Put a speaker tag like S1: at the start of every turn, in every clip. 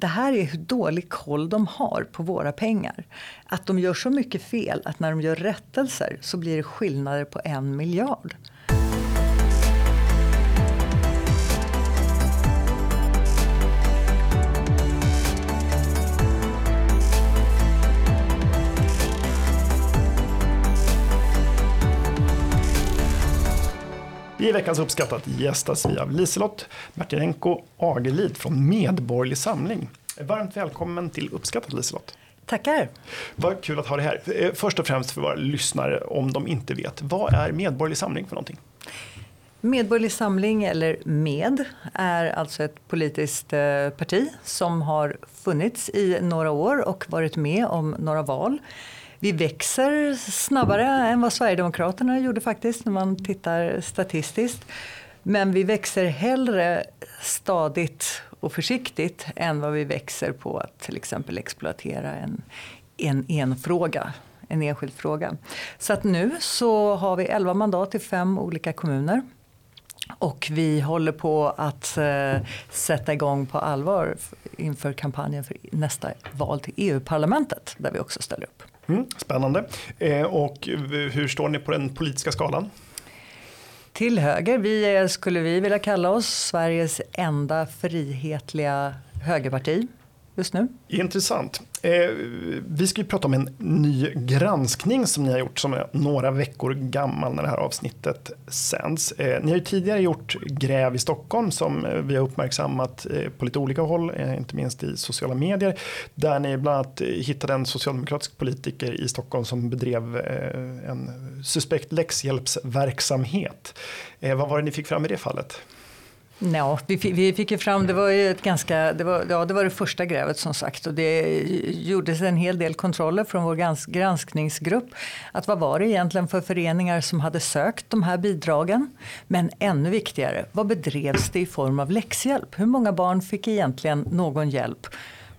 S1: det här är hur dålig koll de har på våra pengar. Att de gör så mycket fel att när de gör rättelser så blir det skillnader på en miljard.
S2: I veckans uppskattat gästas vi av Liselott Martinenko Agerlid från Medborgerlig Samling. Varmt välkommen till Uppskattat Liselott.
S1: Tackar.
S2: Vad kul att ha dig här. Eh, först och främst för våra lyssnare om de inte vet. Vad är Medborgerlig Samling för någonting?
S1: Medborgerlig Samling, eller MED, är alltså ett politiskt eh, parti som har funnits i några år och varit med om några val. Vi växer snabbare än vad Sverigedemokraterna gjorde faktiskt när man tittar statistiskt. Men vi växer hellre stadigt och försiktigt än vad vi växer på att till exempel exploatera en, en, en fråga en enskild fråga. Så att nu så har vi 11 mandat i fem olika kommuner. Och vi håller på att eh, sätta igång på allvar inför kampanjen för nästa val till EU-parlamentet där vi också ställer upp.
S2: Mm, spännande. Eh, och hur står ni på den politiska skalan?
S1: Till höger. Vi skulle vi vilja kalla oss Sveriges enda frihetliga högerparti just nu.
S2: Intressant. Eh, vi ska ju prata om en ny granskning som ni har gjort som är några veckor gammal när det här avsnittet sänds. Eh, ni har ju tidigare gjort gräv i Stockholm som eh, vi har uppmärksammat eh, på lite olika håll, eh, inte minst i sociala medier. Där ni bland annat eh, hittade en socialdemokratisk politiker i Stockholm som bedrev eh, en suspekt läxhjälpsverksamhet. vad var det ni fick fram i det fallet?
S1: Ja, vi, vi fick ju fram, det var ju ett ganska, det var, ja, det var det första grävet som sagt och det gjordes en hel del kontroller från vår gransk, granskningsgrupp. Att vad var det egentligen för föreningar som hade sökt de här bidragen? Men ännu viktigare, vad bedrevs det i form av läxhjälp? Hur många barn fick egentligen någon hjälp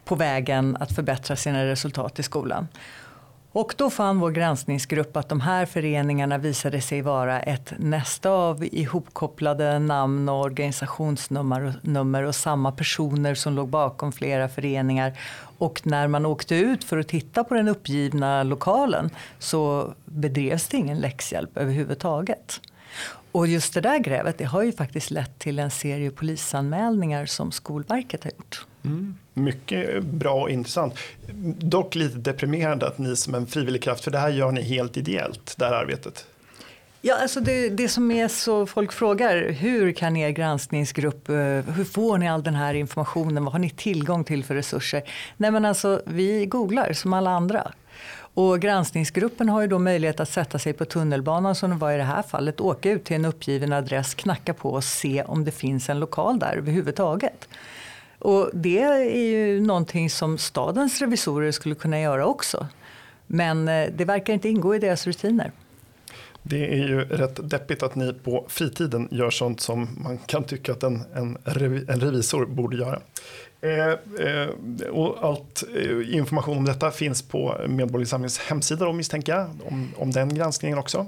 S1: på vägen att förbättra sina resultat i skolan? Och då fann vår granskningsgrupp att de här föreningarna visade sig vara ett nästa av ihopkopplade namn och organisationsnummer och, nummer och samma personer som låg bakom flera föreningar. Och när man åkte ut för att titta på den uppgivna lokalen så bedrevs det ingen läxhjälp överhuvudtaget. Och just det där grävet det har ju faktiskt lett till en serie polisanmälningar som Skolverket har gjort.
S2: Mm. Mycket bra och intressant. Dock lite deprimerande att ni som en frivillig kraft, för det här gör ni helt ideellt, det här arbetet.
S1: Ja, alltså det, det som är så, folk frågar, hur kan er granskningsgrupp, eh, hur får ni all den här informationen, vad har ni tillgång till för resurser? Nej men alltså, vi googlar som alla andra. Och granskningsgruppen har ju då möjlighet att sätta sig på tunnelbanan som det var i det här fallet, åka ut till en uppgiven adress, knacka på och se om det finns en lokal där överhuvudtaget. Och det är ju någonting som stadens revisorer skulle kunna göra också. Men eh, det verkar inte ingå i deras rutiner.
S2: Det är ju rätt deppigt att ni på fritiden gör sånt som man kan tycka att en, en, en revisor borde göra. Eh, eh, och allt eh, information om detta finns på Medborgarsamlingens hemsida då misstänker jag, om, om den granskningen också.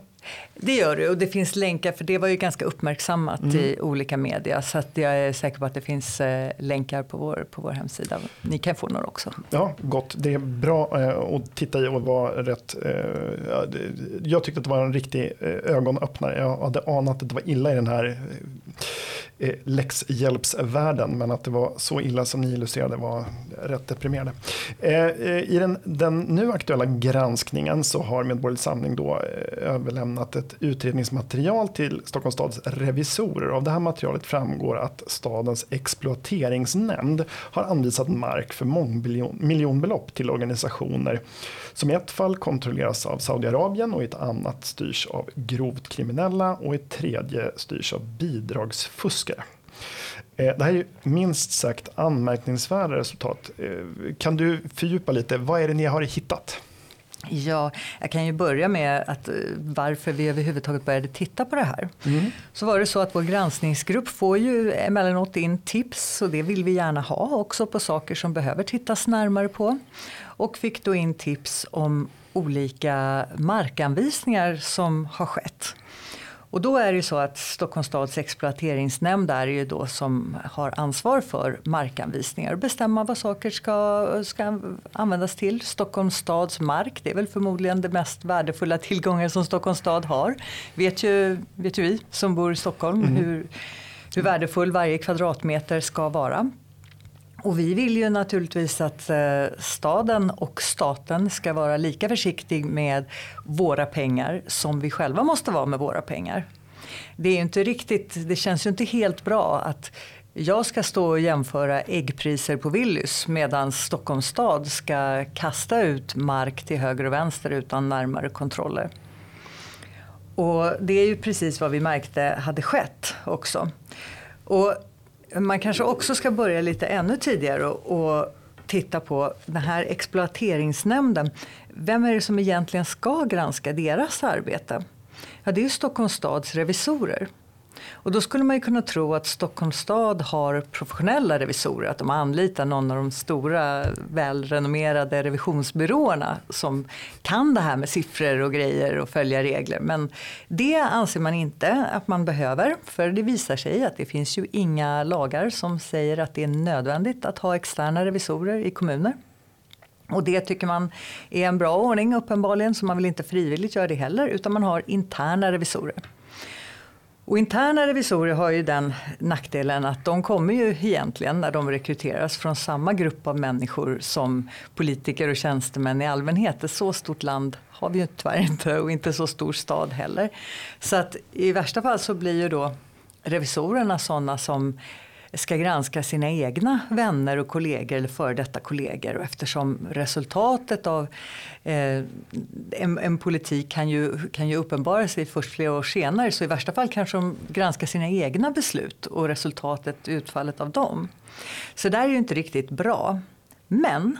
S1: Det gör det och det finns länkar för det var ju ganska uppmärksammat mm. i olika media så att jag är säker på att det finns länkar på vår, på vår hemsida. Ni kan få några också.
S2: Ja, gott. Det är bra att titta i och vara rätt. Jag tyckte att det var en riktig ögonöppnare. Jag hade anat att det var illa i den här eh, läxhjälpsvärlden men att det var så illa som ni illustrerade var rätt deprimerande. Eh, eh I den, den nu aktuella granskningen så har Medborgerlig Samling då överlämnat överlämnat ett utredningsmaterial till Stockholms stads revisorer. Av det här materialet framgår att stadens exploateringsnämnd har anvisat mark för mångmiljonbelopp till organisationer som i ett fall kontrolleras av Saudiarabien och i ett annat styrs av grovt kriminella och i ett tredje styrs av bidragsfuskare. Eh, det här är minst sagt anmärkningsvärda resultat. Eh, kan du fördjupa lite, vad är det ni har hittat?
S1: Ja, jag kan ju börja med att eh, varför vi överhuvudtaget började titta på det här. Mm. Så var det så att vår granskningsgrupp får ju emellanåt in tips och det vill vi gärna ha också på saker som behöver tittas närmare på. Och fick då in tips om olika markanvisningar som har skett. Och då är det ju så att Stockholms stads exploateringsnämnd är ju då som har ansvar för markanvisningar och bestämma vad saker ska, ska användas till. Stockholms stads mark, det är väl förmodligen det mest värdefulla tillgångar som Stockholms stad har. Vet ju, vet ju vi som bor i Stockholm mm. hur, hur värdefull varje kvadratmeter ska vara. Och vi vill ju naturligtvis att eh, staden och staten ska vara lika försiktig med våra pengar som vi själva måste vara med våra pengar. Det är inte riktigt, det känns ju inte helt bra att jag ska stå och jämföra äggpriser på Willys medan Stockholms stad ska kasta ut mark till höger och vänster utan närmare kontroller. Och det är ju precis vad vi märkte hade skett också. Och man kanske också ska börja lite ännu tidigare och, och titta på den här exploateringsnämnden. Vem är det som egentligen ska granska deras arbete? Ja, det är ju Stockholms stads revisorer. Och då skulle man ju kunna tro att Stockholms stad har professionella revisorer, att de anlitar någon av de stora välrenommerade revisionsbyråerna som kan det här med siffror och grejer och följa regler. Men det anser man inte att man behöver, för det visar sig att det finns ju inga lagar som säger att det är nödvändigt att ha externa revisorer i kommuner. Och det tycker man är en bra ordning uppenbarligen, så man vill inte frivilligt göra det heller, utan man har interna revisorer. Och interna revisorer har ju den nackdelen att de kommer ju egentligen när de rekryteras från samma grupp av människor som politiker och tjänstemän i allmänhet. Ett så stort land har vi ju tyvärr inte och inte så stor stad heller. Så att i värsta fall så blir ju då revisorerna sådana som ska granska sina egna vänner och kollegor eller före detta kollegor. Och eftersom resultatet av eh, en, en, politik kan ju, kan ju uppenbara sig först flera år senare så i värsta fall kanske de granskar sina egna beslut och resultatet, utfallet av dem. Så det är ju inte riktigt bra. Men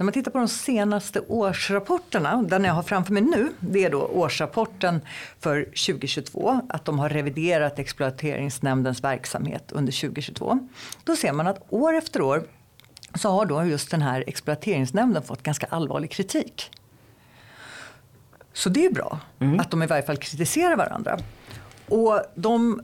S1: när man tittar på de senaste årsrapporterna, den jag har framför mig nu, det är då årsrapporten för 2022, att de har reviderat exploateringsnämndens verksamhet under 2022. Då ser man att år efter år så har då just den här exploateringsnämnden fått ganska allvarlig kritik. Så det är bra mm. att de i varje fall kritiserar varandra. Och de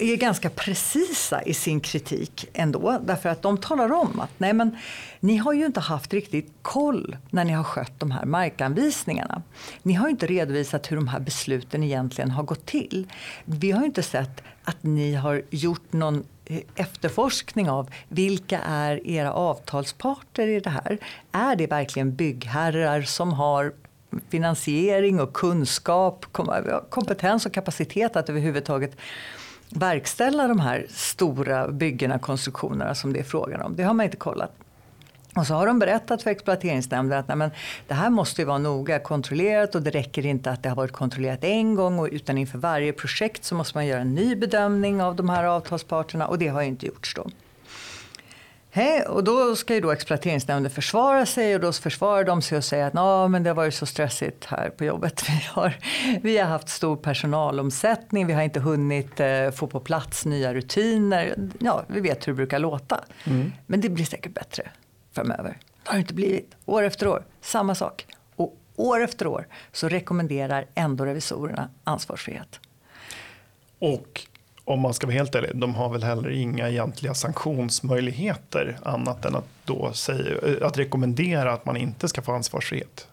S1: är ganska precisa i sin kritik ändå. Därför att de talar om att nej men, ni har ju inte haft riktigt koll när ni har skött de här markanvisningarna. Ni har inte redovisat hur de här besluten egentligen har gått till. Vi har inte sett att ni har gjort någon eh, efterforskning av vilka är era avtalsparter i det här. Är det verkligen byggherrar som har finansiering och kunskap, kompetens och kapacitet att överhuvudtaget verkställa de här stora byggena, konstruktionerna som det är frågan om. Det har man inte kollat. Och så har de berättat för exploateringsnämnden att nej, men, det här måste vara noga kontrollerat och det räcker inte att det har varit kontrollerat en gång utan inför varje projekt så måste man göra en ny bedömning av de här avtalsparterna och det har inte gjorts då. Hej, och då ska ju då exploateringsnämnden försvara sig och då försvarar de sig och säger att Nå, men det har varit så stressigt här på jobbet. Vi har, vi har haft stor personalomsättning, vi har inte hunnit eh, få på plats nya rutiner. Ja, vi vet hur det brukar låta. Mm. Men det blir säkert bättre framöver. Det har det inte blivit. År efter år, samma sak. Och år efter år så rekommenderar ändå revisorerna ansvarsfrihet.
S2: Och om man ska vara helt ärlig, de har väl heller inga egentliga sanktionsmöjligheter annat än att, då säga, att rekommendera att man inte ska få ansvarsfrihet.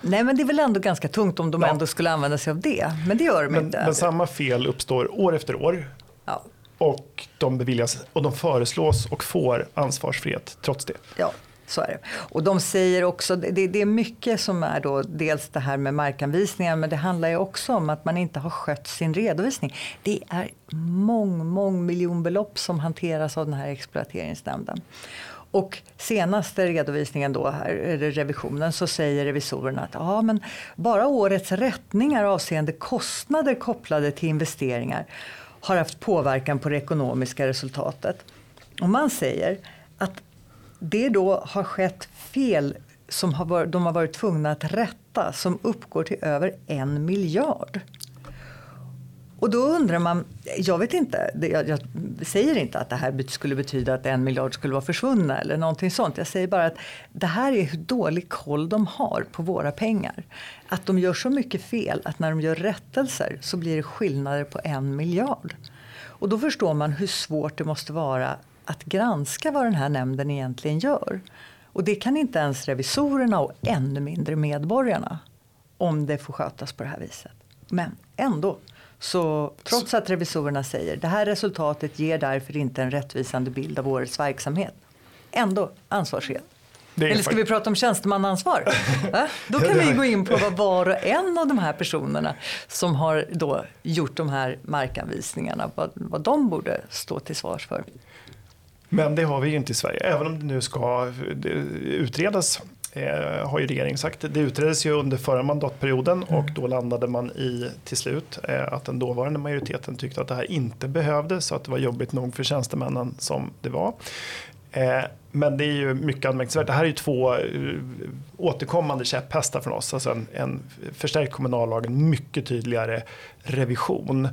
S1: Nej men det är väl ändå ganska tungt om de ja. ändå skulle använda sig av det. Men det gör de
S2: men,
S1: inte.
S2: Men samma fel uppstår år efter år. Ja. Och de beviljas och de föreslås och får ansvarsfrihet trots det.
S1: Ja, så är det. Och de säger också, det, det, är mycket som är då dels det här med markanvisningar men det handlar ju också om att man inte har skött sin redovisning. Det är mång, mång miljonbelopp som hanteras av den här exploateringsnämnden. Och senaste redovisningen då här, revisionen, så säger revisorerna att ja, men bara årets rättningar avseende kostnader kopplade till investeringar har haft påverkan på det ekonomiska resultatet. Och man säger att det då har skett fel som har varit, de har varit tvungna att rätta som uppgår till över en miljard. Och då undrar man, jag vet inte, jag, jag, säger inte att det här skulle betyda att en miljard skulle vara försvunna eller någonting sånt. Jag säger bara att det här är hur dålig koll de har på våra pengar. Att de gör så mycket fel att när de gör rättelser så blir det skillnader på en miljard. Och då förstår man hur svårt det måste vara att granska vad den här nämnden egentligen gör. Och det kan inte ens revisorerna och ännu mindre medborgarna om det får skötas på det här viset. Men ändå så trots att revisorerna säger det här resultatet ger därför inte en rättvisande bild av årets verksamhet. Ändå ansvarsfrihet. Eller ska vi prata om tjänstemannaansvar? Då kan vi gå in på vad var och en av de här personerna som har då gjort de här markanvisningarna, vad, vad de borde stå till svars för.
S2: Men det har vi ju inte i Sverige, även om det nu ska utredas eh, har ju regeringen sagt. Det utreddes ju under förra mandatperioden mm. och då landade man i till slut eh, att den dåvarande majoriteten tyckte att det här inte behövdes så att det var jobbigt nog för tjänstemännen som det var. Eh, men det är ju mycket anmärkningsvärt. Det här är ju två återkommande käpphästar från oss. Alltså en, en förstärkt kommunallag, en mycket tydligare revision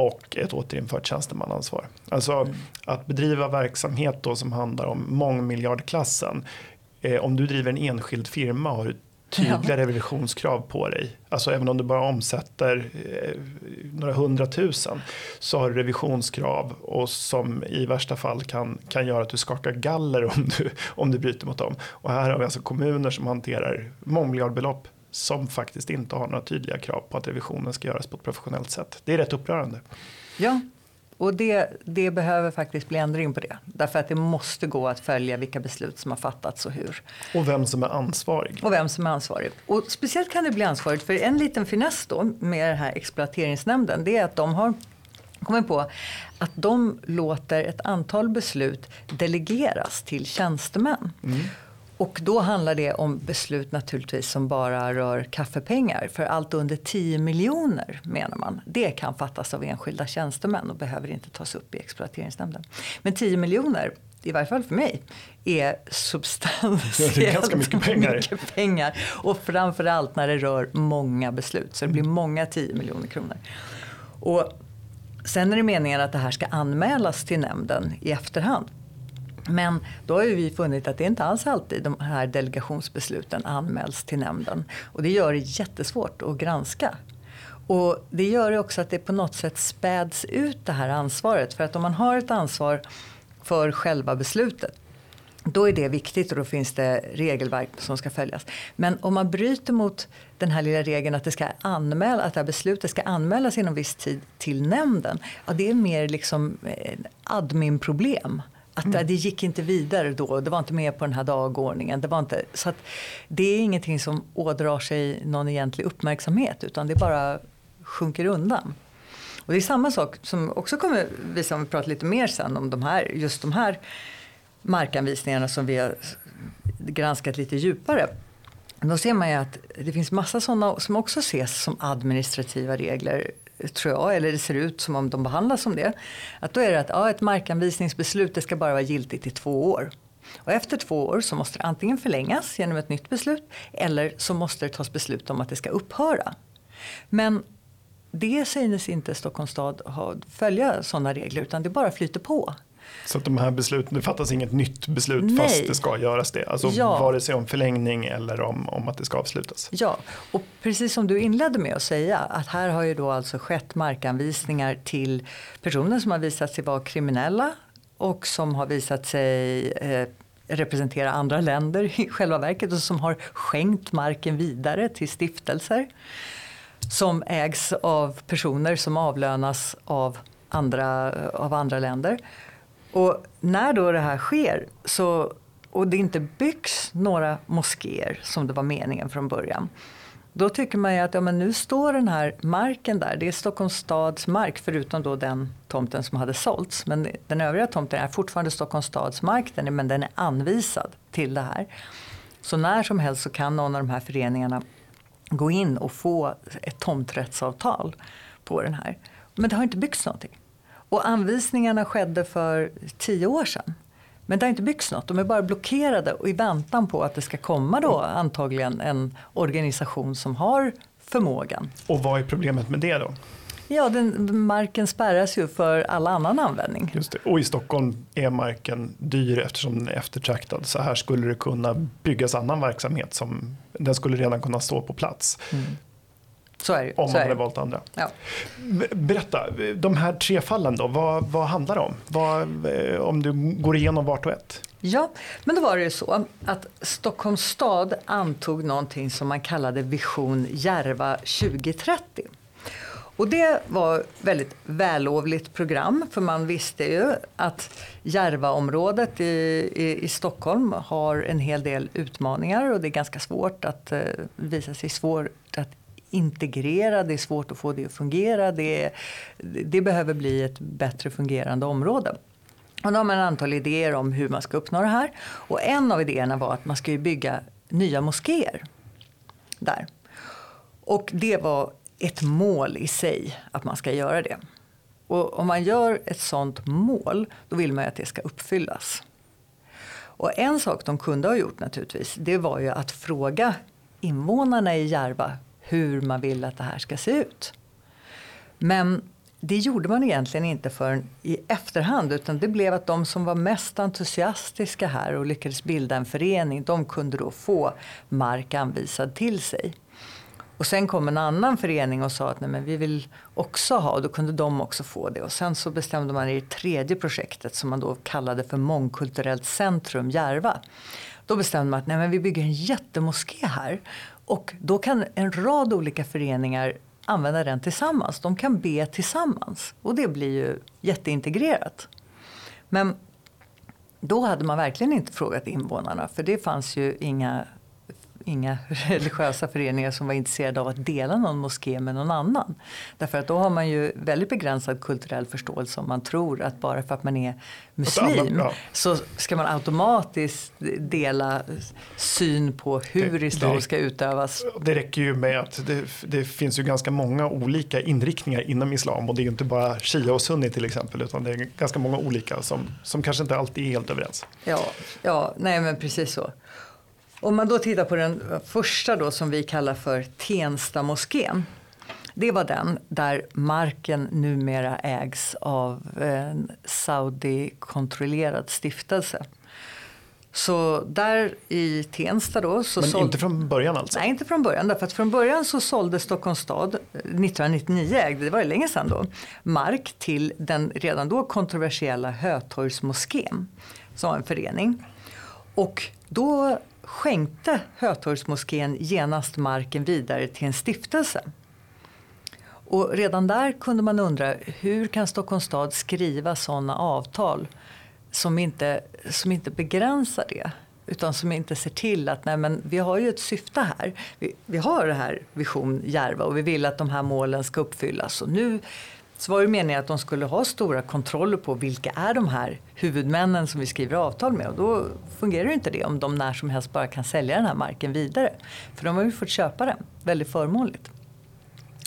S2: och ett återinfört tjänstemannaansvar. Alltså mm. att bedriva verksamhet då som handlar om mångmiljardklassen eh, om du driver en enskild firma har du tydliga ja. revisionskrav på dig. Alltså även om du bara omsätter eh, några hundratusen så har du revisionskrav och som i värsta fall kan, kan göra att du skakar galler om du, om du bryter mot dem. Och här har vi alltså kommuner som hanterar mångmiljardbelopp som faktiskt inte har några tydliga krav på att revisionen ska göras på ett professionellt sätt. Det är rätt upprörande.
S1: Ja, och det, det, behöver faktiskt bli ändring på det. Därför att det måste gå att följa vilka beslut som har fattats och hur.
S2: Och vem som är ansvarig.
S1: Och vem som är ansvarig. Och speciellt kan det bli ansvarigt för en liten finess då med den här exploateringsnämnden. Det är att de har kommit på att de låter ett antal beslut delegeras till tjänstemän. Mm. Och då handlar det om beslut naturligtvis som bara rör kaffepengar. För allt under 10 miljoner menar man, det kan fattas av enskilda tjänstemän och behöver inte tas upp i exploateringsnämnden. Men 10 miljoner, i varje fall för mig, är substantiellt
S2: det är ganska mycket pengar.
S1: mycket pengar. Och framförallt när det rör många beslut, så det blir många 10 miljoner kronor. Och sen är det meningen att det här ska anmälas till nämnden i efterhand. Men då har vi funnit att det inte alls alltid de här delegationsbesluten anmäls till nämnden. Och det gör det jättesvårt att granska. Och det gör också att det på något sätt späds ut det här ansvaret. För att om man har ett ansvar för själva beslutet då är det viktigt och då finns det regelverk som ska följas. Men om man bryter mot den här lilla regeln att, det ska anmäla, att det här beslutet ska anmälas inom viss tid till nämnden. Ja, det är mer liksom eh, adminproblem. problem att mm. det gick inte vidare då, det var inte med på den här dagordningen. Det, var inte, så att det är ingenting som ådrar sig någon egentlig uppmärksamhet utan det bara sjunker undan. Och det är samma sak som också kommer visa om vi pratar lite mer sen om de här, just de här markanvisningarna som vi har granskat lite djupare. Då ser man ju att det finns massa sådana som också ses som administrativa regler tror jag, eller det ser ut som om de behandlas som det. Att då är det att ja, ett markanvisningsbeslut det ska bara vara giltigt i två år. Och efter två år så måste det antingen förlängas genom ett nytt beslut eller så måste det tas beslut om att det ska upphöra. Men det synes inte Stockholms stad ha, följa sådana regler utan det bara flyter på.
S2: Så att de här besluten, det fattas inget nytt beslut Nej. fast det ska göras det? Alltså ja. vare sig om förlängning eller om, om att det ska avslutas?
S1: Ja, och precis som du inledde med att säga att här har ju då alltså skett markanvisningar till personer som har visat sig vara kriminella och som har visat sig eh, representera andra länder i själva verket och som har skänkt marken vidare till stiftelser som ägs av personer som avlönas av andra, av andra länder. Och när då det här sker så, och det inte byggs några moskéer som det var meningen från början. Då tycker man ju att ja, men nu står den här marken där. Det är Stockholms stads mark förutom då den tomten som hade sålts. Men den övriga tomten är fortfarande Stockholms stads mark men den är anvisad till det här. Så när som helst så kan någon av de här föreningarna gå in och få ett tomträttsavtal på den här. Men det har inte byggts någonting. Och anvisningarna skedde för tio år sedan. Men det har inte byggts något, de är bara blockerade och i väntan på att det ska komma då antagligen en organisation som har förmågan.
S2: Och vad är problemet med det då?
S1: Ja, den, marken spärras ju för all annan användning.
S2: Just det. Och i Stockholm är marken dyr eftersom den är eftertraktad. Så här skulle det kunna byggas annan verksamhet som den skulle redan kunna stå på plats. Mm.
S1: Så är det.
S2: Om man hade valt andra.
S1: Ja.
S2: Berätta, de här tre fallen då, vad, vad handlar det om? Vad, eh, om du går igenom vart och ett.
S1: Ja, men då var det ju så att Stockholms stad antog någonting som man kallade Vision Järva 2030. Och det var ett väldigt vällovligt program för man visste ju att Järvaområdet i, i, i Stockholm har en hel del utmaningar och det är ganska svårt att uh, visa sig svårt att integrera, det är svårt att få det att fungera. Det, det behöver bli ett bättre fungerande område. Och då har man ett antal idéer om hur man ska uppnå det här. Och en av idéerna var att man ska bygga nya moskéer där. Och det var ett mål i sig att man ska göra det. Och om man gör ett sånt mål, då vill man ju att det ska uppfyllas. Och en sak de kunde ha gjort naturligtvis, det var ju att fråga invånarna i Järva hur man vill att det här ska se ut. Men det gjorde man egentligen inte förrän i efterhand utan det blev att de som var mest entusiastiska här och lyckades bilda en förening de kunde då få mark anvisad till sig. Och sen kom en annan förening och sa att Nej, men vi vill också ha och då kunde de också få det. Och sen så bestämde man i det tredje projektet som man då kallade för Mångkulturellt centrum Järva. Då bestämde man att Nej, men vi bygger en jättemoské här och då kan en rad olika föreningar använda den tillsammans. De kan be tillsammans och det blir ju jätteintegrerat. Men då hade man verkligen inte frågat invånarna för det fanns ju inga inga religiösa föreningar som var intresserade av att dela någon moské med någon annan. Därför att då har man ju väldigt begränsad kulturell förståelse om man tror att bara för att man är muslim ja. så ska man automatiskt dela syn på hur det, islam det, ska utövas.
S2: Det räcker ju med att det, det, finns ju ganska många olika inriktningar inom islam och det är ju inte bara shia och sunni till exempel utan det är ganska många olika som, som kanske inte alltid är helt överens.
S1: Ja, ja nej men precis så. Om man då tittar på den första då som vi kallar för Tensta moskén. Det var den där marken numera ägs av en Saudi-kontrollerad stiftelse. Så där i Tensta då. Så
S2: Men inte från början alltså?
S1: Nej, inte från början. Därför att från början så sålde Stockholms stad, 1999 ägde, det var ju länge sedan då, mark till den redan då kontroversiella Hötorgsmoskén som var en förening. Och då skänkte Hötorgsmoskén genast marken vidare till en stiftelse. Och redan där kunde man undra hur kan Stockholms stad skriva sådana avtal som inte, som inte begränsar det utan som inte ser till att nej men, vi har ju ett syfte här. Vi, vi har det här Vision Järva och vi vill att de här målen ska uppfyllas. Och nu så var det meningen att de skulle ha stora kontroller på vilka är de här huvudmännen som vi skriver avtal med. Och då fungerar ju inte det om de när som helst bara kan sälja den här marken vidare. För de har ju fått köpa den väldigt förmånligt.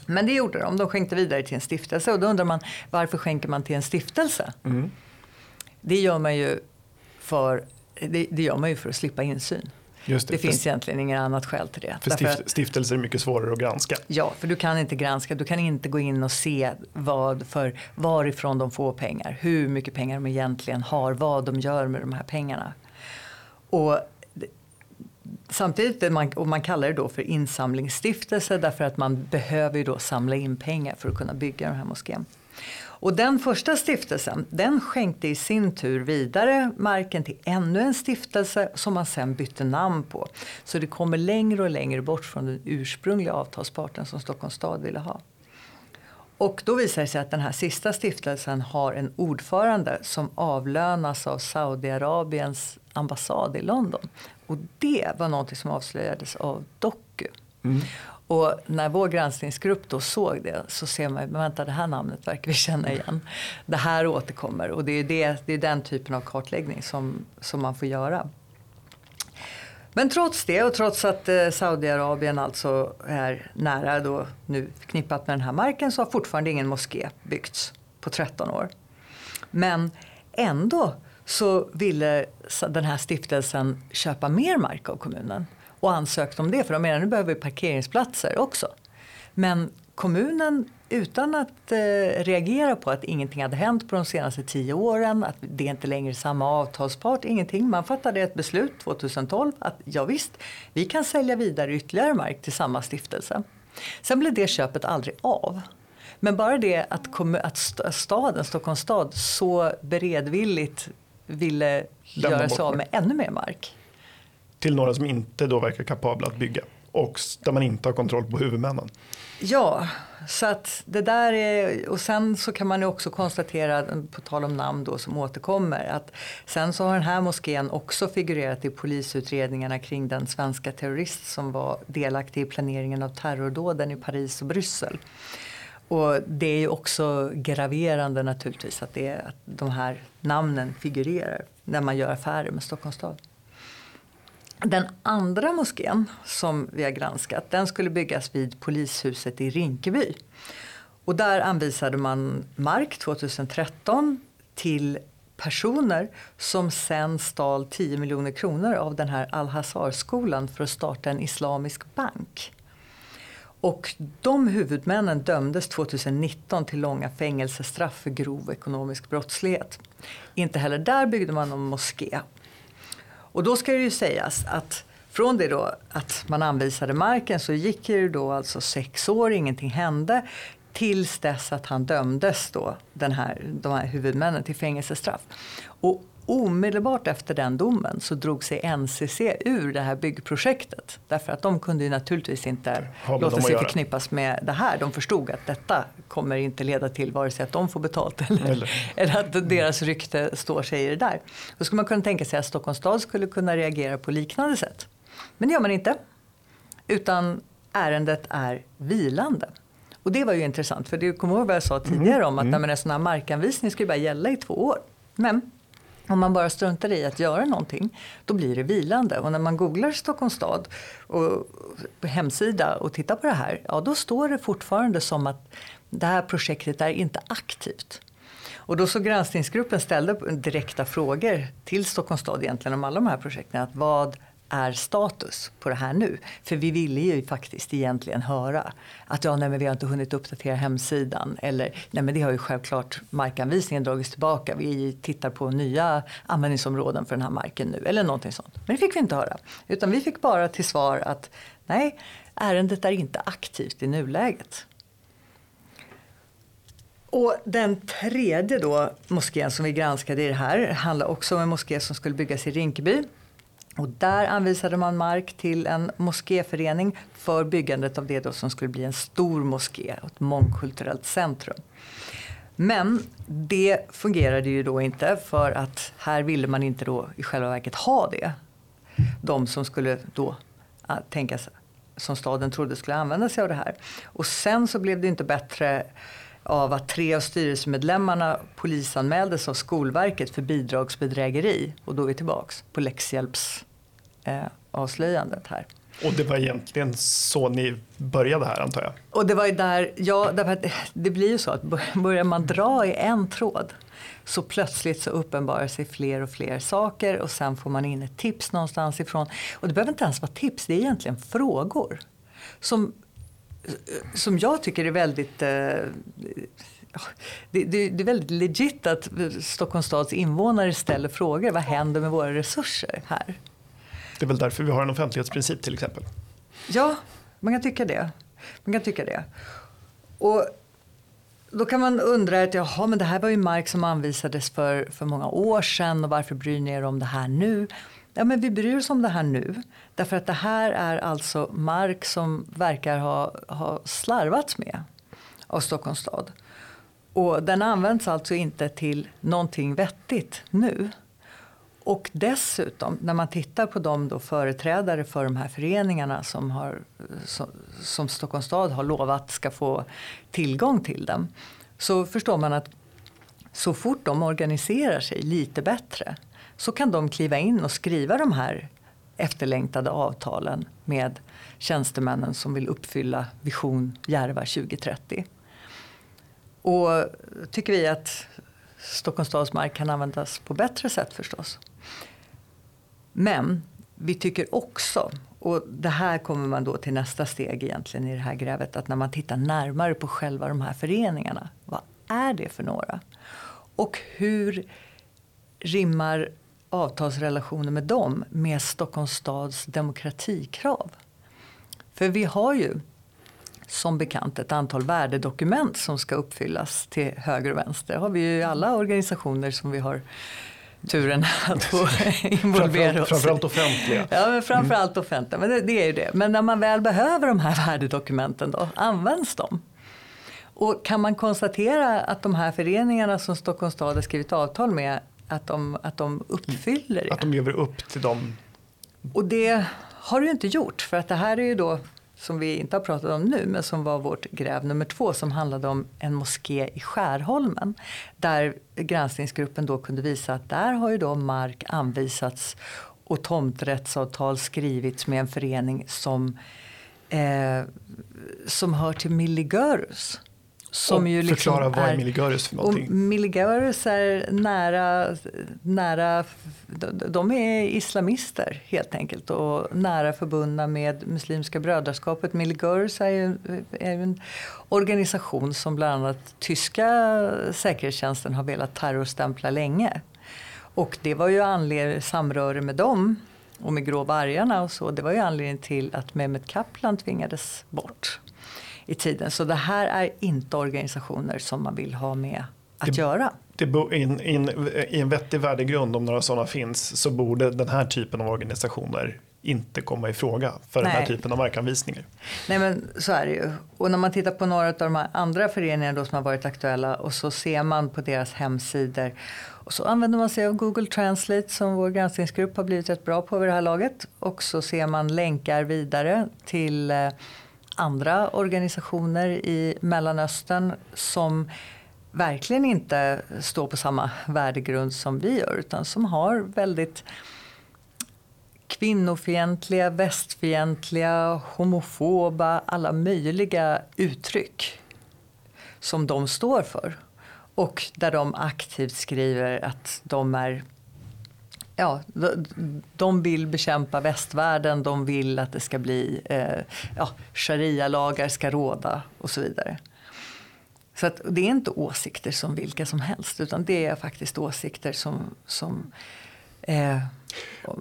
S1: Men det gjorde de. De skänkte vidare till en stiftelse. Och då undrar man varför skänker man till en stiftelse? Mm. Det, gör man ju för, det, det gör man ju för att slippa insyn. Det, det, finns egentligen inget annat skäl till det.
S2: För stift, stiftelser är mycket svårare att granska.
S1: Ja, för du kan inte granska. Du kan inte gå in och se vad för, varifrån de får pengar. Hur mycket pengar de egentligen har. Vad de gör med de här pengarna. Och Samtidigt, man, och man kallar det då för insamlingsstiftelse därför att man behöver ju då samla in pengar för att kunna bygga den här moskén. Och den första stiftelsen den skänkte i sin tur vidare marken till ännu en stiftelse som man sen bytte namn på. Så det kommer längre och längre bort från den ursprungliga avtalsparten som Stockholms stad ville ha. Och då visar det sig att den här sista stiftelsen har en ordförande som avlönas av Saudiarabiens ambassad i London. Och det var något som avslöjades av Doku. Mm. Och när vår granskningsgrupp då såg det så ser man, men vänta det här namnet verkar vi känna igen. Det här återkommer och det är, det, det är den typen av kartläggning som, som man får göra. Men trots det och trots att eh, Saudiarabien alltså är nära då nu förknippat med den här marken så har fortfarande ingen moské byggts på 13 år. Men ändå så ville den här stiftelsen köpa mer mark av kommunen och ansökt om det för de menar nu behöver vi parkeringsplatser också. Men kommunen utan att eh, reagera på att ingenting hade hänt på de senaste tio åren, att det inte längre är samma avtalspart, ingenting. Man fattade ett beslut 2012 att ja, visst, vi kan sälja vidare ytterligare mark till samma stiftelse. Sen blev det köpet aldrig av. Men bara det att, att staden, Stockholms stad så beredvilligt ville Lämna göra sig av med ännu mer mark.
S2: Till några som inte då verkar kapabla att bygga och där man inte har kontroll på huvudmännen.
S1: Ja, så att det där är, och sen så kan man ju också konstatera, på tal om namn då som återkommer, att sen så har den här moskén också figurerat i polisutredningarna kring den svenska terrorist som var delaktig i planeringen av terrordåden i Paris och Bryssel. Och det är ju också graverande naturligtvis att, det att de här namnen figurerar när man gör affärer med Stockholms stad. Den andra moskén som vi har granskat den skulle byggas vid polishuset i Rinkeby. Och där anvisade man mark 2013 till personer som sen stal 10 miljoner kronor av den här Al-Hazar-skolan för att starta en islamisk bank. Och de huvudmännen dömdes 2019 till långa fängelsestraff för grov ekonomisk brottslighet. Inte heller där byggde man någon moské. Och då ska det ju sägas att från det då att man anvisade marken så gick det då alltså sex år, ingenting hände. Tills dess att han dömdes då, den här, de här huvudmännen till fängelsestraff. Och omedelbart efter den domen så drog sig NCC ur det här byggprojektet. Därför att de kunde ju naturligtvis inte låta sig förknippas med det här. De förstod att detta kommer inte leda till vare sig att de får betalt eller, eller. eller att deras rykte står sig i det där. Då skulle man kunna tänka sig att Stockholms stad skulle kunna reagera på liknande sätt. Men det gör man inte. Utan ärendet är vilande. Och det var ju intressant för du kommer ihåg vad jag sa tidigare om att mm. en sån här markanvisning skulle bara gälla i två år. Men om man bara struntar i att göra någonting, då blir det vilande. Och när man googlar Stockholms stad och på hemsida och tittar på det här, ja då står det fortfarande som att det här projektet är inte aktivt. Och då så granskningsgruppen ställde direkta frågor till Stockholms stad egentligen om alla de här projekten. Att vad är status på det här nu? För vi ville ju faktiskt egentligen höra att ja, nej, men vi har inte hunnit uppdatera hemsidan eller nej, men det har ju självklart markanvisningen dragits tillbaka. Vi tittar på nya användningsområden för den här marken nu eller någonting sånt. Men det fick vi inte höra utan vi fick bara till svar att nej, ärendet är inte aktivt i nuläget. Och den tredje då, moskén som vi granskade i det här handlar också om en moské som skulle byggas i Rinkeby. Och där anvisade man mark till en moskéförening för byggandet av det då som skulle bli en stor moské, ett mångkulturellt centrum. Men det fungerade ju då inte för att här ville man inte då i själva verket ha det. De som skulle då ah, tänkas som staden trodde skulle använda sig av det här. Och sen så blev det inte bättre av att tre av styrelsemedlemmarna polisanmäldes av Skolverket för bidragsbedrägeri. Och då är vi tillbaks på läxhjälpsavslöjandet eh, här.
S2: Och det var egentligen så ni började här antar jag?
S1: Och det var ju där, ja, därför det blir ju så att börjar man dra i en tråd så plötsligt så uppenbarar sig fler och fler saker och sen får man in ett tips någonstans ifrån. Och det behöver inte ens vara tips, det är egentligen frågor. Som som jag tycker är väldigt eh, det, det, det, är väldigt legit att Stockholms stads invånare ställer frågor. Vad händer med våra resurser här?
S2: Det är väl därför vi har en offentlighetsprincip till exempel.
S1: Ja, man kan tycka det. Man kan tycka det. Och då kan man undra att jaha, men det här var ju mark som anvisades för, för många år sedan och varför bryr ni er om det här nu? Ja, men vi bryr oss om det här nu. Därför att det här är alltså mark som verkar ha, ha slarvats med av Stockholms stad. Och den används alltså inte till någonting vettigt nu. Och dessutom, när man tittar på de då företrädare för de här föreningarna som, har, som, som Stockholms stad har lovat ska få tillgång till dem. Så förstår man att så fort de organiserar sig lite bättre så kan de kliva in och skriva de här efterlängtade avtalen med tjänstemännen som vill uppfylla Vision Järva 2030. Och tycker vi att Stockholms stads mark kan användas på bättre sätt förstås. Men vi tycker också, och det här kommer man då till nästa steg egentligen i det här grävet, att när man tittar närmare på själva de här föreningarna. Vad är det för några? Och hur rimmar avtalsrelationen med dem med Stockholms stads demokratikrav? För vi har ju som bekant ett antal värdedokument som ska uppfyllas till höger och vänster. Det har vi ju i alla organisationer som vi har turen att få involvera oss
S2: Framförallt offentliga.
S1: Ja, men framförallt offentliga. Men det, det, är ju det. Men när man väl behöver de här värdedokumenten då, används de? Och kan man konstatera att de här föreningarna som Stockholms stad har skrivit avtal med att de, att de uppfyller det?
S2: Att de lever upp till dem?
S1: Och det har ju inte gjort för att det här är ju då som vi inte har pratat om nu men som var vårt gräv nummer två som handlade om en moské i Skärholmen. Där granskningsgruppen då kunde visa att där har ju då mark anvisats och tomträttsavtal skrivits med en förening som, eh, som hör till Milligörus.
S2: Som och ju liksom förklara vad är Miligörus för någonting?
S1: Miligörus är nära, nära, de är islamister helt enkelt och nära förbundna med Muslimska brödraskapet. Miligörus är ju, är en organisation som bland annat tyska säkerhetstjänsten har velat terrorstämpla länge. Och det var ju anledning, samröre med dem och med Grå vargarna och så. Det var ju anledningen till att Mehmet Kaplan tvingades bort i tiden. Så det här är inte organisationer som man vill ha med att
S2: det,
S1: göra.
S2: Det in, in, I en vettig värdegrund, om några sådana finns, så borde den här typen av organisationer inte komma i fråga för Nej. den här typen av markanvisningar.
S1: Nej men så är det ju. Och när man tittar på några av de andra föreningarna som har varit aktuella och så ser man på deras hemsidor och så använder man sig av Google Translate som vår granskningsgrupp har blivit rätt bra på vid det här laget. Och så ser man länkar vidare till eh, andra organisationer i Mellanöstern som verkligen inte står på samma värdegrund som vi gör utan som har väldigt kvinnofientliga, västfientliga, homofoba, alla möjliga uttryck som de står för. Och där de aktivt skriver att de är ja, de vill bekämpa västvärlden, de vill att det ska bli eh, ja, sharia-lagar ska råda och så vidare. Så att, det är inte åsikter som vilka som helst utan det är faktiskt åsikter som, som eh,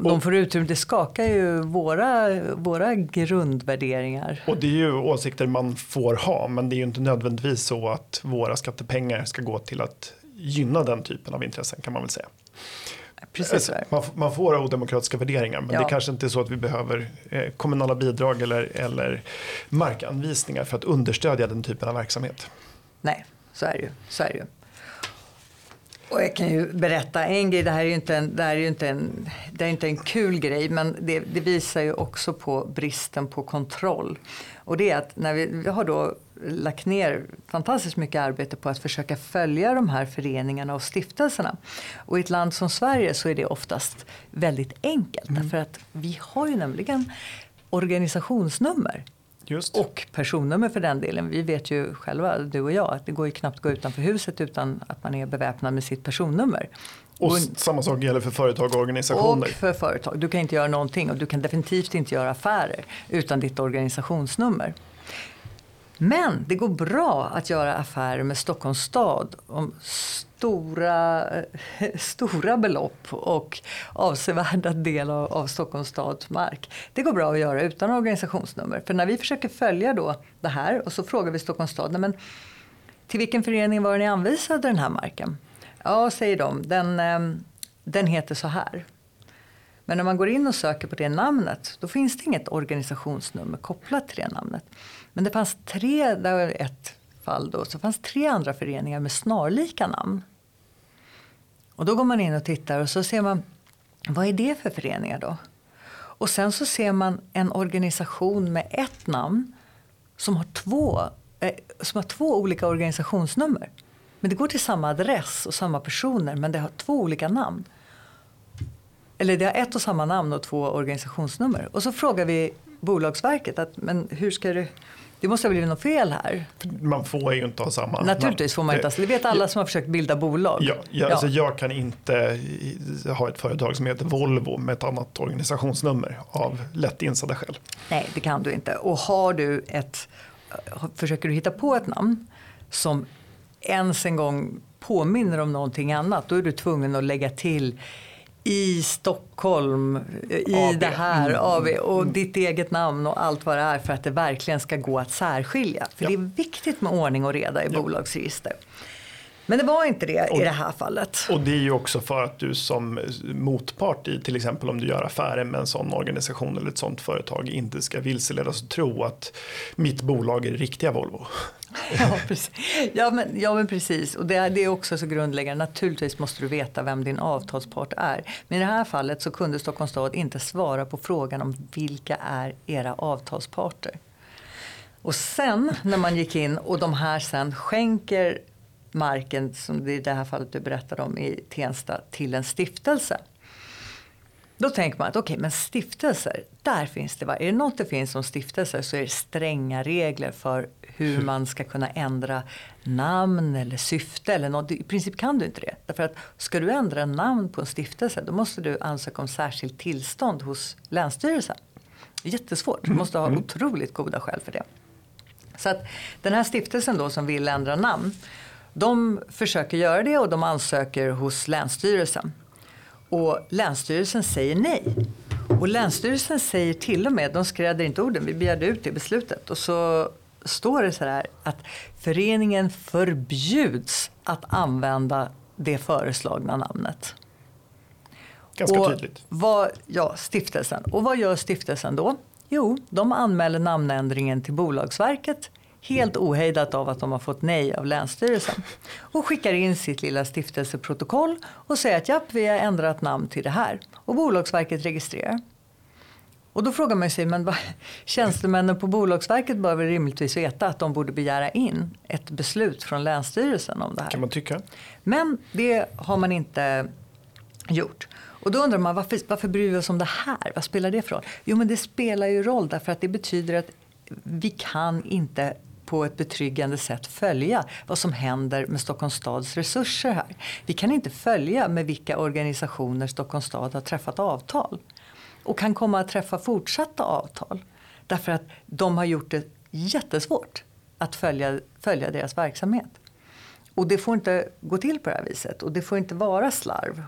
S1: de får utrymme, det skakar ju våra, våra grundvärderingar.
S2: Och det är ju åsikter man får ha men det är ju inte nödvändigtvis så att våra skattepengar ska gå till att gynna den typen av intressen kan man väl säga.
S1: Precis
S2: man, får odemokratiska värderingar men ja. det kanske inte är så att vi behöver eh, kommunala bidrag eller, eller markanvisningar för att understödja den typen av verksamhet.
S1: Nej, så är det ju. Så är det ju. Och jag kan ju berätta en grej, det här är ju inte en, det här är inte en, det är inte en kul grej men det, det, visar ju också på bristen på kontroll. Och det är att när vi, vi har då lagt ner fantastiskt mycket arbete på att försöka följa de här föreningarna och stiftelserna. Och i ett land som Sverige så är det oftast väldigt enkelt mm. därför att vi har ju nämligen organisationsnummer.
S2: Just.
S1: Och personnummer för den delen. Vi vet ju själva, du och jag, att det går ju knappt att gå utanför huset utan att man är beväpnad med sitt personnummer.
S2: Och samma sak gäller för företag och organisationer.
S1: Och för företag. Du kan inte göra någonting och du kan definitivt inte göra affärer utan ditt organisationsnummer. Men det går bra att göra affärer med Stockholms stad om stora, eh, stora belopp och avsevärda delar av, Stockholms stads mark. Det går bra att göra utan organisationsnummer. För när vi försöker följa då det här och så frågar vi Stockholms stad, men till vilken förening var ni anvisade den här marken? Ja, säger de, den, ehm, den heter så här. Men när man går in och söker på det namnet då finns det inget organisationsnummer kopplat till det namnet. Men det fanns tre, det var ett fall då, så fanns tre andra föreningar med snarlika namn. Och då går man in och tittar och så ser man, vad är det för föreningar då? Och sen så ser man en organisation med ett namn som har två, eh, som har två olika organisationsnummer. Men det går till samma adress och samma personer men det har två olika namn. Eller det har ett och samma namn och två organisationsnummer. Och så frågar vi Bolagsverket att men hur ska det det måste ha blivit något fel här.
S2: Man får ju inte ha samma
S1: Naturligtvis får man inte ha, det vet alla som har försökt bilda bolag.
S2: Ja, ja, ja. Alltså jag kan inte ha ett företag som heter Volvo med ett annat organisationsnummer av lätt insedda skäl.
S1: Nej, det kan du inte. Och har du ett, försöker du hitta på ett namn som ens en gång påminner om någonting annat, då är du tvungen att lägga till i Stockholm, i AB. det här, mm. AB, och mm. ditt eget namn och allt vad det är för att det verkligen ska gå att särskilja. För ja. det är viktigt med ordning och reda i ja. bolagsregister. Men det var inte det och, i det här fallet.
S2: Och det är ju också för att du som motpart i till exempel om du gör affärer med en sån organisation eller ett sånt företag inte ska vilseledas och tro att mitt bolag är riktiga Volvo.
S1: Ja, precis. Ja, men, ja, men precis. Och det, det är också så grundläggande. Naturligtvis måste du veta vem din avtalspart är. Men i det här fallet så kunde Stockholms stad inte svara på frågan om vilka är era avtalsparter. Och sen när man gick in och de här sen skänker marken, som det i det här fallet du berättade om i Tensta, till en stiftelse. Då tänker man att okej, okay, men stiftelser, där finns det. Är det något det finns som stiftelser så är det stränga regler för hur man ska kunna ändra namn eller syfte eller något. I princip kan du inte det. Därför att ska du ändra namn på en stiftelse då måste du ansöka om särskilt tillstånd hos Länsstyrelsen. Jättesvårt, du måste ha mm. otroligt goda skäl för det. Så att den här stiftelsen då som vill ändra namn de försöker göra det och de ansöker hos Länsstyrelsen. Och Länsstyrelsen säger nej. Och Länsstyrelsen säger till och med, de skräder inte orden, vi begärde ut det beslutet. Och så står det så här att föreningen förbjuds att använda det föreslagna namnet.
S2: Ganska och tydligt.
S1: Vad, ja, stiftelsen. Och vad gör stiftelsen då? Jo, de anmäler namnändringen till Bolagsverket helt ohejdat av att de har fått nej av Länsstyrelsen. Och skickar in sitt lilla stiftelseprotokoll och säger att japp, vi har ändrat namn till det här. Och Bolagsverket registrerar. Och då frågar man sig, men vad, tjänstemännen på Bolagsverket bör väl rimligtvis veta att de borde begära in ett beslut från Länsstyrelsen om det här.
S2: kan man tycka.
S1: Men det har man inte gjort. Och då undrar man varför, varför bryr vi oss om det här? Vad spelar det för roll? Jo men det spelar ju roll därför att det betyder att vi kan inte på ett betryggande sätt följa vad som händer med Stockholms stads resurser här. Vi kan inte följa med vilka organisationer Stockholms stad har träffat avtal och kan komma att träffa fortsatta avtal. Därför att de har gjort det jättesvårt att följa, följa deras verksamhet. Och det får inte gå till på det här viset och det får inte vara slarv.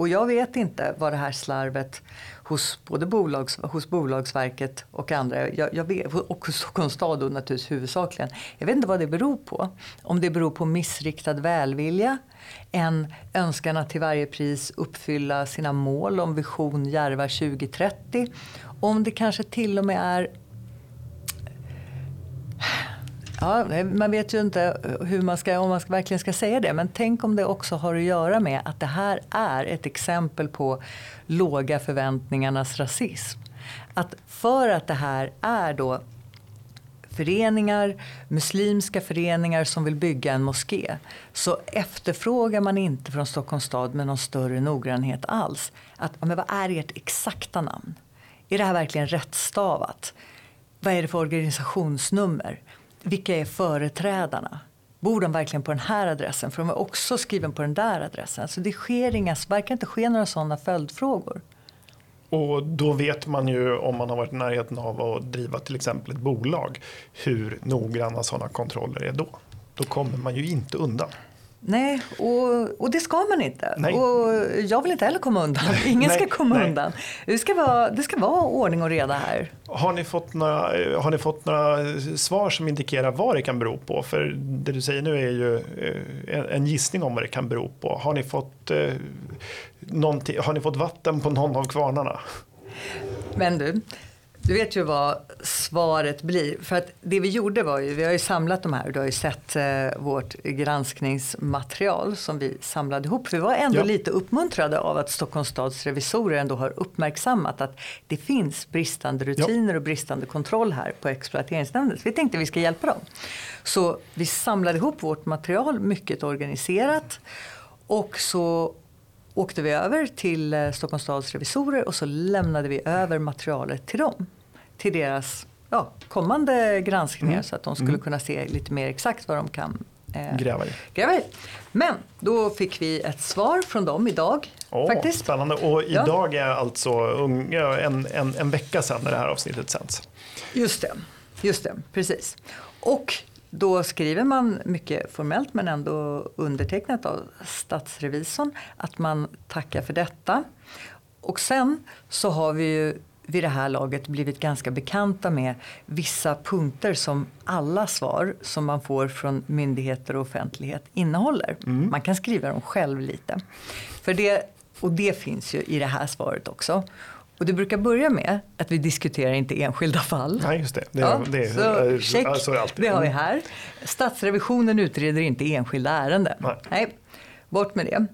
S1: Och jag vet inte vad det här slarvet hos både bolags, hos Bolagsverket och andra, jag, jag vet, och hos Stockholms stad naturligtvis huvudsakligen. Jag vet inte vad det beror på. Om det beror på missriktad välvilja, en önskan att till varje pris uppfylla sina mål om vision Järva 2030. Om det kanske till och med är Ja, man vet ju inte hur man ska, om man verkligen ska säga det. Men tänk om det också har att göra med att det här är ett exempel på låga förväntningarnas rasism. Att för att det här är då föreningar, muslimska föreningar som vill bygga en moské så efterfrågar man inte från Stockholms stad med någon större noggrannhet alls. Att, men vad är ert exakta namn? Är det här verkligen rättstavat? Vad är det för organisationsnummer? Vilka är företrädarna? Bor de verkligen på den här adressen? För de är också skriven på den där adressen. Så det sker inga, verkar inte ske några sådana följdfrågor.
S2: Och då vet man ju om man har varit i närheten av att driva till exempel ett bolag hur noggranna sådana kontroller är då. Då kommer man ju inte undan.
S1: Nej, och, och det ska man inte. Nej. Och jag vill inte heller komma undan. Ingen nej, ska komma nej. undan. Det ska, vara, det ska vara ordning och reda här.
S2: Har ni, fått några, har ni fått några svar som indikerar vad det kan bero på? För det du säger nu är ju eh, en gissning om vad det kan bero på. Har ni fått, eh, har ni fått vatten på någon av kvarnarna?
S1: Men du, du vet ju vad svaret blir. För att det vi gjorde var ju, vi har ju samlat de här, du har ju sett eh, vårt granskningsmaterial som vi samlade ihop. Vi var ändå ja. lite uppmuntrade av att Stockholms stads revisorer ändå har uppmärksammat att det finns bristande rutiner ja. och bristande kontroll här på exploateringsnämnden. Så vi tänkte vi ska hjälpa dem. Så vi samlade ihop vårt material mycket organiserat och så åkte vi över till eh, Stockholms stads revisorer och så lämnade vi över materialet till dem till deras ja, kommande granskningar mm. så att de skulle mm. kunna se lite mer exakt vad de kan
S2: eh, gräva, i.
S1: gräva i. Men då fick vi ett svar från dem idag.
S2: Oh, faktiskt. Spännande och idag ja. är alltså en, en, en vecka sedan när det här avsnittet sänds.
S1: Just det, just det, precis. Och då skriver man mycket formellt men ändå undertecknat av statsrevisorn att man tackar för detta. Och sen så har vi ju vid det här laget blivit ganska bekanta med vissa punkter som alla svar som man får från myndigheter och offentlighet innehåller. Mm. Man kan skriva dem själv lite. För det, och det finns ju i det här svaret också. Och det brukar börja med att vi diskuterar inte enskilda fall.
S2: Nej, just det. det, ja, det,
S1: så, check, så är det, har vi här. Statsrevisionen utreder inte enskilda ärenden. Nej. Nej bort med det.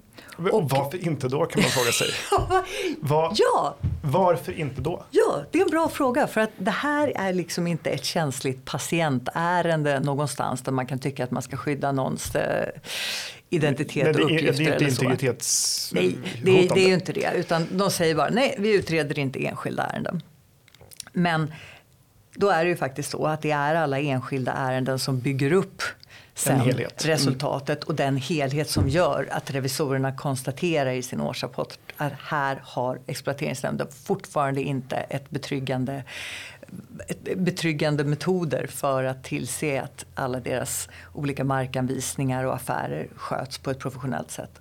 S2: Och, varför inte då kan man fråga sig. Var,
S1: ja.
S2: Varför inte då?
S1: Ja, det är en bra fråga. För att det här är liksom inte ett känsligt patientärende någonstans där man kan tycka att man ska skydda någons eh, identitet och uppgifter.
S2: Det är inte integritets
S1: Nej, det, det är ju inte det. Utan de säger bara nej, vi utreder inte enskilda ärenden. Men då är det ju faktiskt så att det är alla enskilda ärenden som bygger upp sen mm. resultatet och den helhet som gör att revisorerna konstaterar i sin årsrapport att här har exploateringsnämnden fortfarande inte ett betryggande betryggande metoder för att tillse att alla deras olika markanvisningar och affärer sköts på ett professionellt sätt.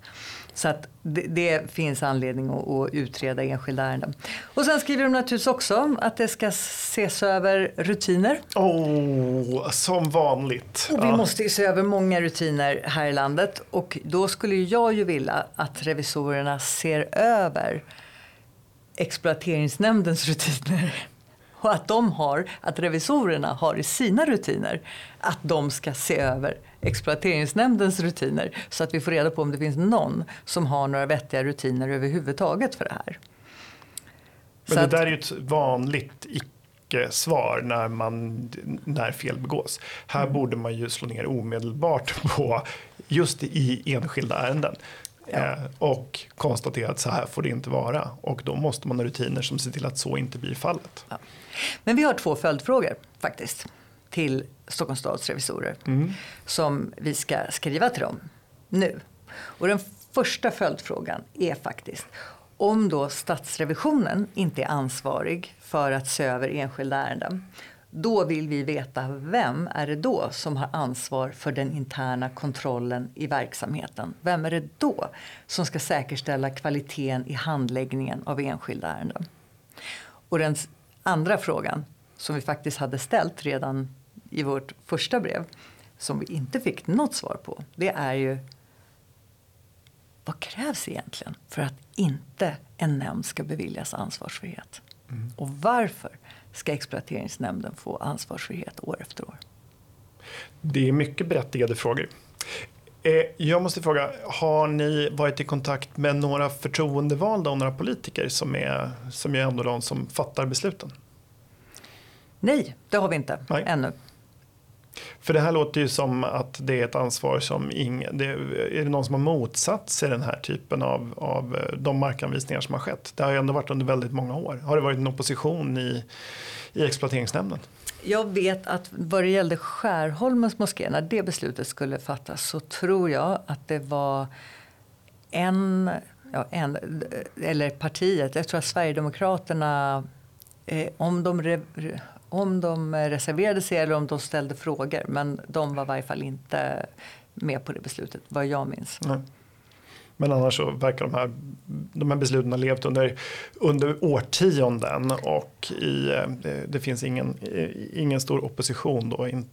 S1: Så att det, det, finns anledning att, att, utreda enskilda ärenden. Och sen skriver de naturligtvis också att det ska ses över rutiner.
S2: Oh, som vanligt.
S1: Och vi ja. måste se över många rutiner här i landet. Och då skulle jag ju vilja att revisorerna ser över exploateringsnämndens rutiner och att de har, att revisorerna har i sina rutiner att de ska se över exploateringsnämndens rutiner så att vi får reda på om det finns någon som har några vettiga rutiner överhuvudtaget för det här.
S2: Men så det där är ju ett vanligt icke-svar när, när fel begås. Här mm. borde man ju slå ner omedelbart på just i enskilda ärenden. Ja. Eh, och konstatera att så här får det inte vara. Och då måste man ha rutiner som ser till att så inte blir fallet. Ja.
S1: Men vi har två följdfrågor faktiskt till Stockholms stads revisorer mm. som vi ska skriva till dem nu. Och den första följdfrågan är faktiskt om då statsrevisionen inte är ansvarig för att se över enskilda ärenden då vill vi veta vem är det då som har ansvar för den interna kontrollen i verksamheten. Vem är det då som ska säkerställa kvaliteten i handläggningen av enskilda ärenden? Och den andra frågan som vi faktiskt hade ställt redan i vårt första brev som vi inte fick något svar på det är ju vad krävs egentligen för att inte en nämnd ska beviljas ansvarsfrihet? Mm. Och varför ska exploateringsnämnden få ansvarsfrihet år efter år?
S2: Det är mycket berättigade frågor. Eh, jag måste fråga, har ni varit i kontakt med några förtroendevalda och några politiker som är, som är ändå de som fattar besluten?
S1: Nej, det har vi inte Nej. ännu.
S2: För det här låter ju som att det är ett ansvar som ingen, det, är det någon som har motsatt sig den här typen av, av eh, de markanvisningar som har skett? Det har ju ändå varit under väldigt många år. Har det varit en opposition i, i exploateringsnämnden?
S1: Jag vet att vad det gällde Skärholmens moské, när det beslutet skulle fattas så tror jag att det var en, ja, en eller partiet, jag tror att Sverigedemokraterna eh, om de re, om de reserverade sig eller om de ställde frågor. Men de var i varje fall inte med på det beslutet, vad jag minns. Nej.
S2: Men annars så verkar de här, de här besluten ha levt under, under årtionden och i, det, det finns ingen, ingen stor opposition då in,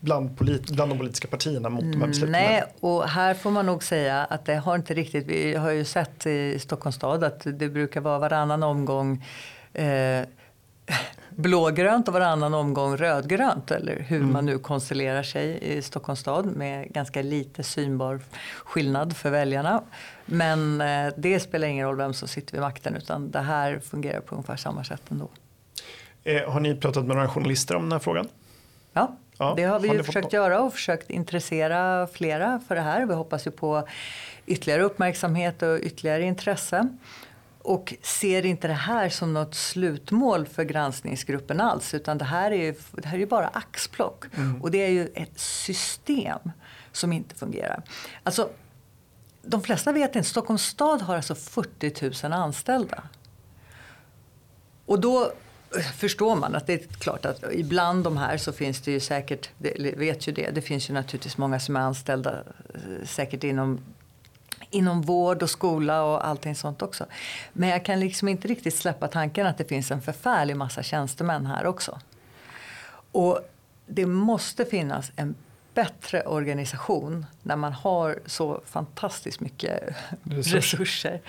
S2: bland, polit, bland de politiska partierna mot de här besluten.
S1: Nej, och här får man nog säga att det har inte riktigt, vi har ju sett i Stockholms stad att det brukar vara varannan omgång eh, blågrönt och varannan omgång rödgrönt. Eller hur mm. man nu konstellerar sig i Stockholms stad med ganska lite synbar skillnad för väljarna. Men eh, det spelar ingen roll vem som sitter vid makten utan det här fungerar på ungefär samma sätt ändå.
S2: Eh, har ni pratat med några journalister om den här frågan?
S1: Ja, ja det har vi har ju försökt göra och försökt intressera flera för det här. Vi hoppas ju på ytterligare uppmärksamhet och ytterligare intresse. Och ser inte det här som något slutmål för granskningsgruppen alls. Utan det här är ju, det här är bara axplock. Mm. Och det är ju ett system som inte fungerar. Alltså, de flesta vet inte, Stockholms stad har alltså 40 000 anställda. Och då förstår man att det är klart att ibland de här så finns det ju säkert, vet ju det, det finns ju naturligtvis många som är anställda eh, säkert inom inom vård och skola och allting sånt också. Men jag kan liksom inte riktigt släppa tanken att det finns en förfärlig massa tjänstemän här också. Och det måste finnas en bättre organisation när man har så fantastiskt mycket resurser. resurser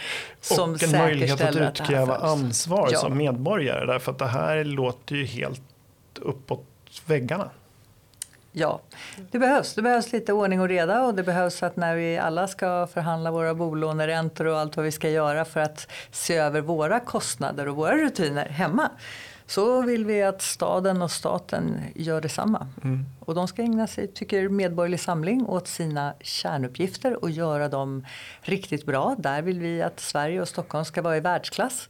S2: som och en möjlighet att utkräva att ansvar ja. som medborgare. Därför att det här låter ju helt uppåt väggarna.
S1: Ja, det behövs. Det behövs lite ordning och reda och det behövs att när vi alla ska förhandla våra bolåneräntor och allt vad vi ska göra för att se över våra kostnader och våra rutiner hemma så vill vi att staden och staten gör detsamma. Mm. Och de ska ägna sig, tycker Medborgerlig Samling, åt sina kärnuppgifter och göra dem riktigt bra. Där vill vi att Sverige och Stockholm ska vara i världsklass.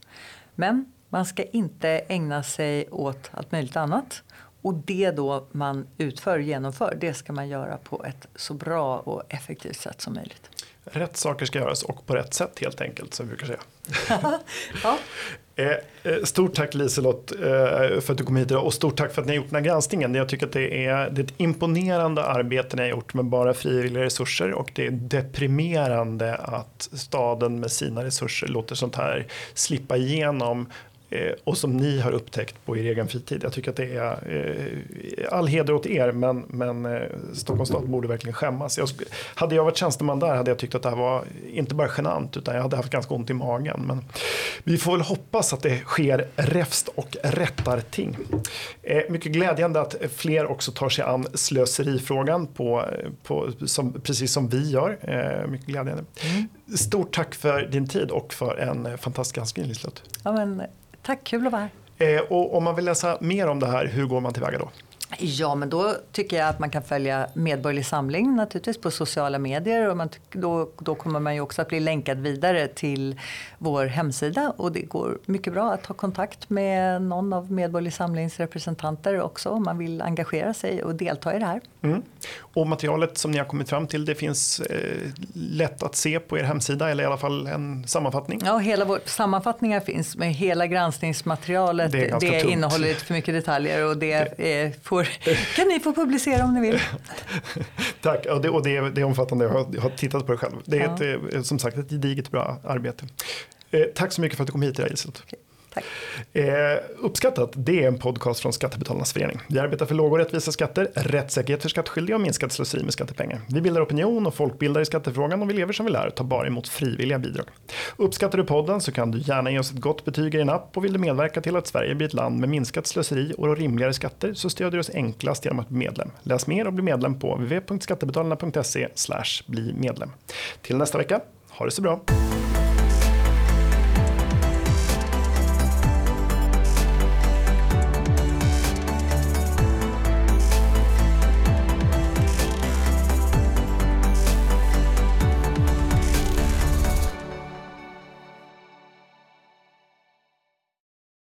S1: Men man ska inte ägna sig åt allt möjligt annat. Och det då man utför, genomför, det ska man göra på ett så bra och effektivt sätt som möjligt.
S2: Rätt saker ska göras och på rätt sätt helt enkelt som vi brukar säga.
S1: ja.
S2: Eh, eh, stort tack Liselott eh, för att du kom hit idag och stort tack för att ni har gjort den här granskningen. Jag tycker att det är, det är ett imponerande arbete ni har gjort med bara frivilliga resurser och det är deprimerande att staden med sina resurser låter sånt här slippa igenom Eh, och som ni har upptäckt på er egen fritid. Jag tycker att det är eh, all heder åt er men, men eh, Stockholms stad borde verkligen skämmas. Jag, hade jag varit tjänsteman där hade jag tyckt att det här var inte bara genant utan jag hade haft ganska ont i magen. Men vi får väl hoppas att det sker räfst och rättarting. Eh, mycket glädjande att fler också tar sig an slöserifrågan på, på, som, precis som vi gör. Eh, mycket glädjande. Mm. Stort tack för din tid och för en fantastisk granskning Liselott.
S1: Ja, men Tack, kul att vara här.
S2: Eh, och om man vill läsa mer om det här, hur går man tillväga då?
S1: Ja, men då tycker jag att man kan följa Medborgerlig Samling naturligtvis på sociala medier. Och man, då, då kommer man ju också att bli länkad vidare till vår hemsida. Och det går mycket bra att ta kontakt med någon av Medborgerlig Samlings representanter också om man vill engagera sig och delta i det här.
S2: Mm. Och materialet som ni har kommit fram till, det finns eh, lätt att se på er hemsida eller i alla fall en sammanfattning?
S1: Ja, hela vår, sammanfattningar finns med hela granskningsmaterialet. Det, det innehåller lite för mycket detaljer och det, det. Är, får, kan ni få publicera om ni vill.
S2: Tack, och det, och det, är, det är omfattande. Jag har, jag har tittat på det själv. Det är ja. ett, eh, som sagt ett gediget bra arbete. Eh, tack så mycket för att du kom hit idag Iselot. Okay.
S1: Tack.
S2: Eh, uppskattat, det är en podcast från Skattebetalarnas förening. Vi arbetar för låga och rättvisa skatter, rättssäkerhet för skattskyldiga och minskat slöseri med skattepengar. Vi bildar opinion och folkbildar i skattefrågan och vi lever som vi lär tar bara emot frivilliga bidrag. Uppskattar du podden så kan du gärna ge oss ett gott betyg i din app och vill du medverka till att Sverige blir ett land med minskat slöseri och rimligare skatter så stödjer du oss enklast genom att bli medlem. Läs mer och bli medlem på www.skattebetalarna.se bli medlem. Till nästa vecka, ha det så bra!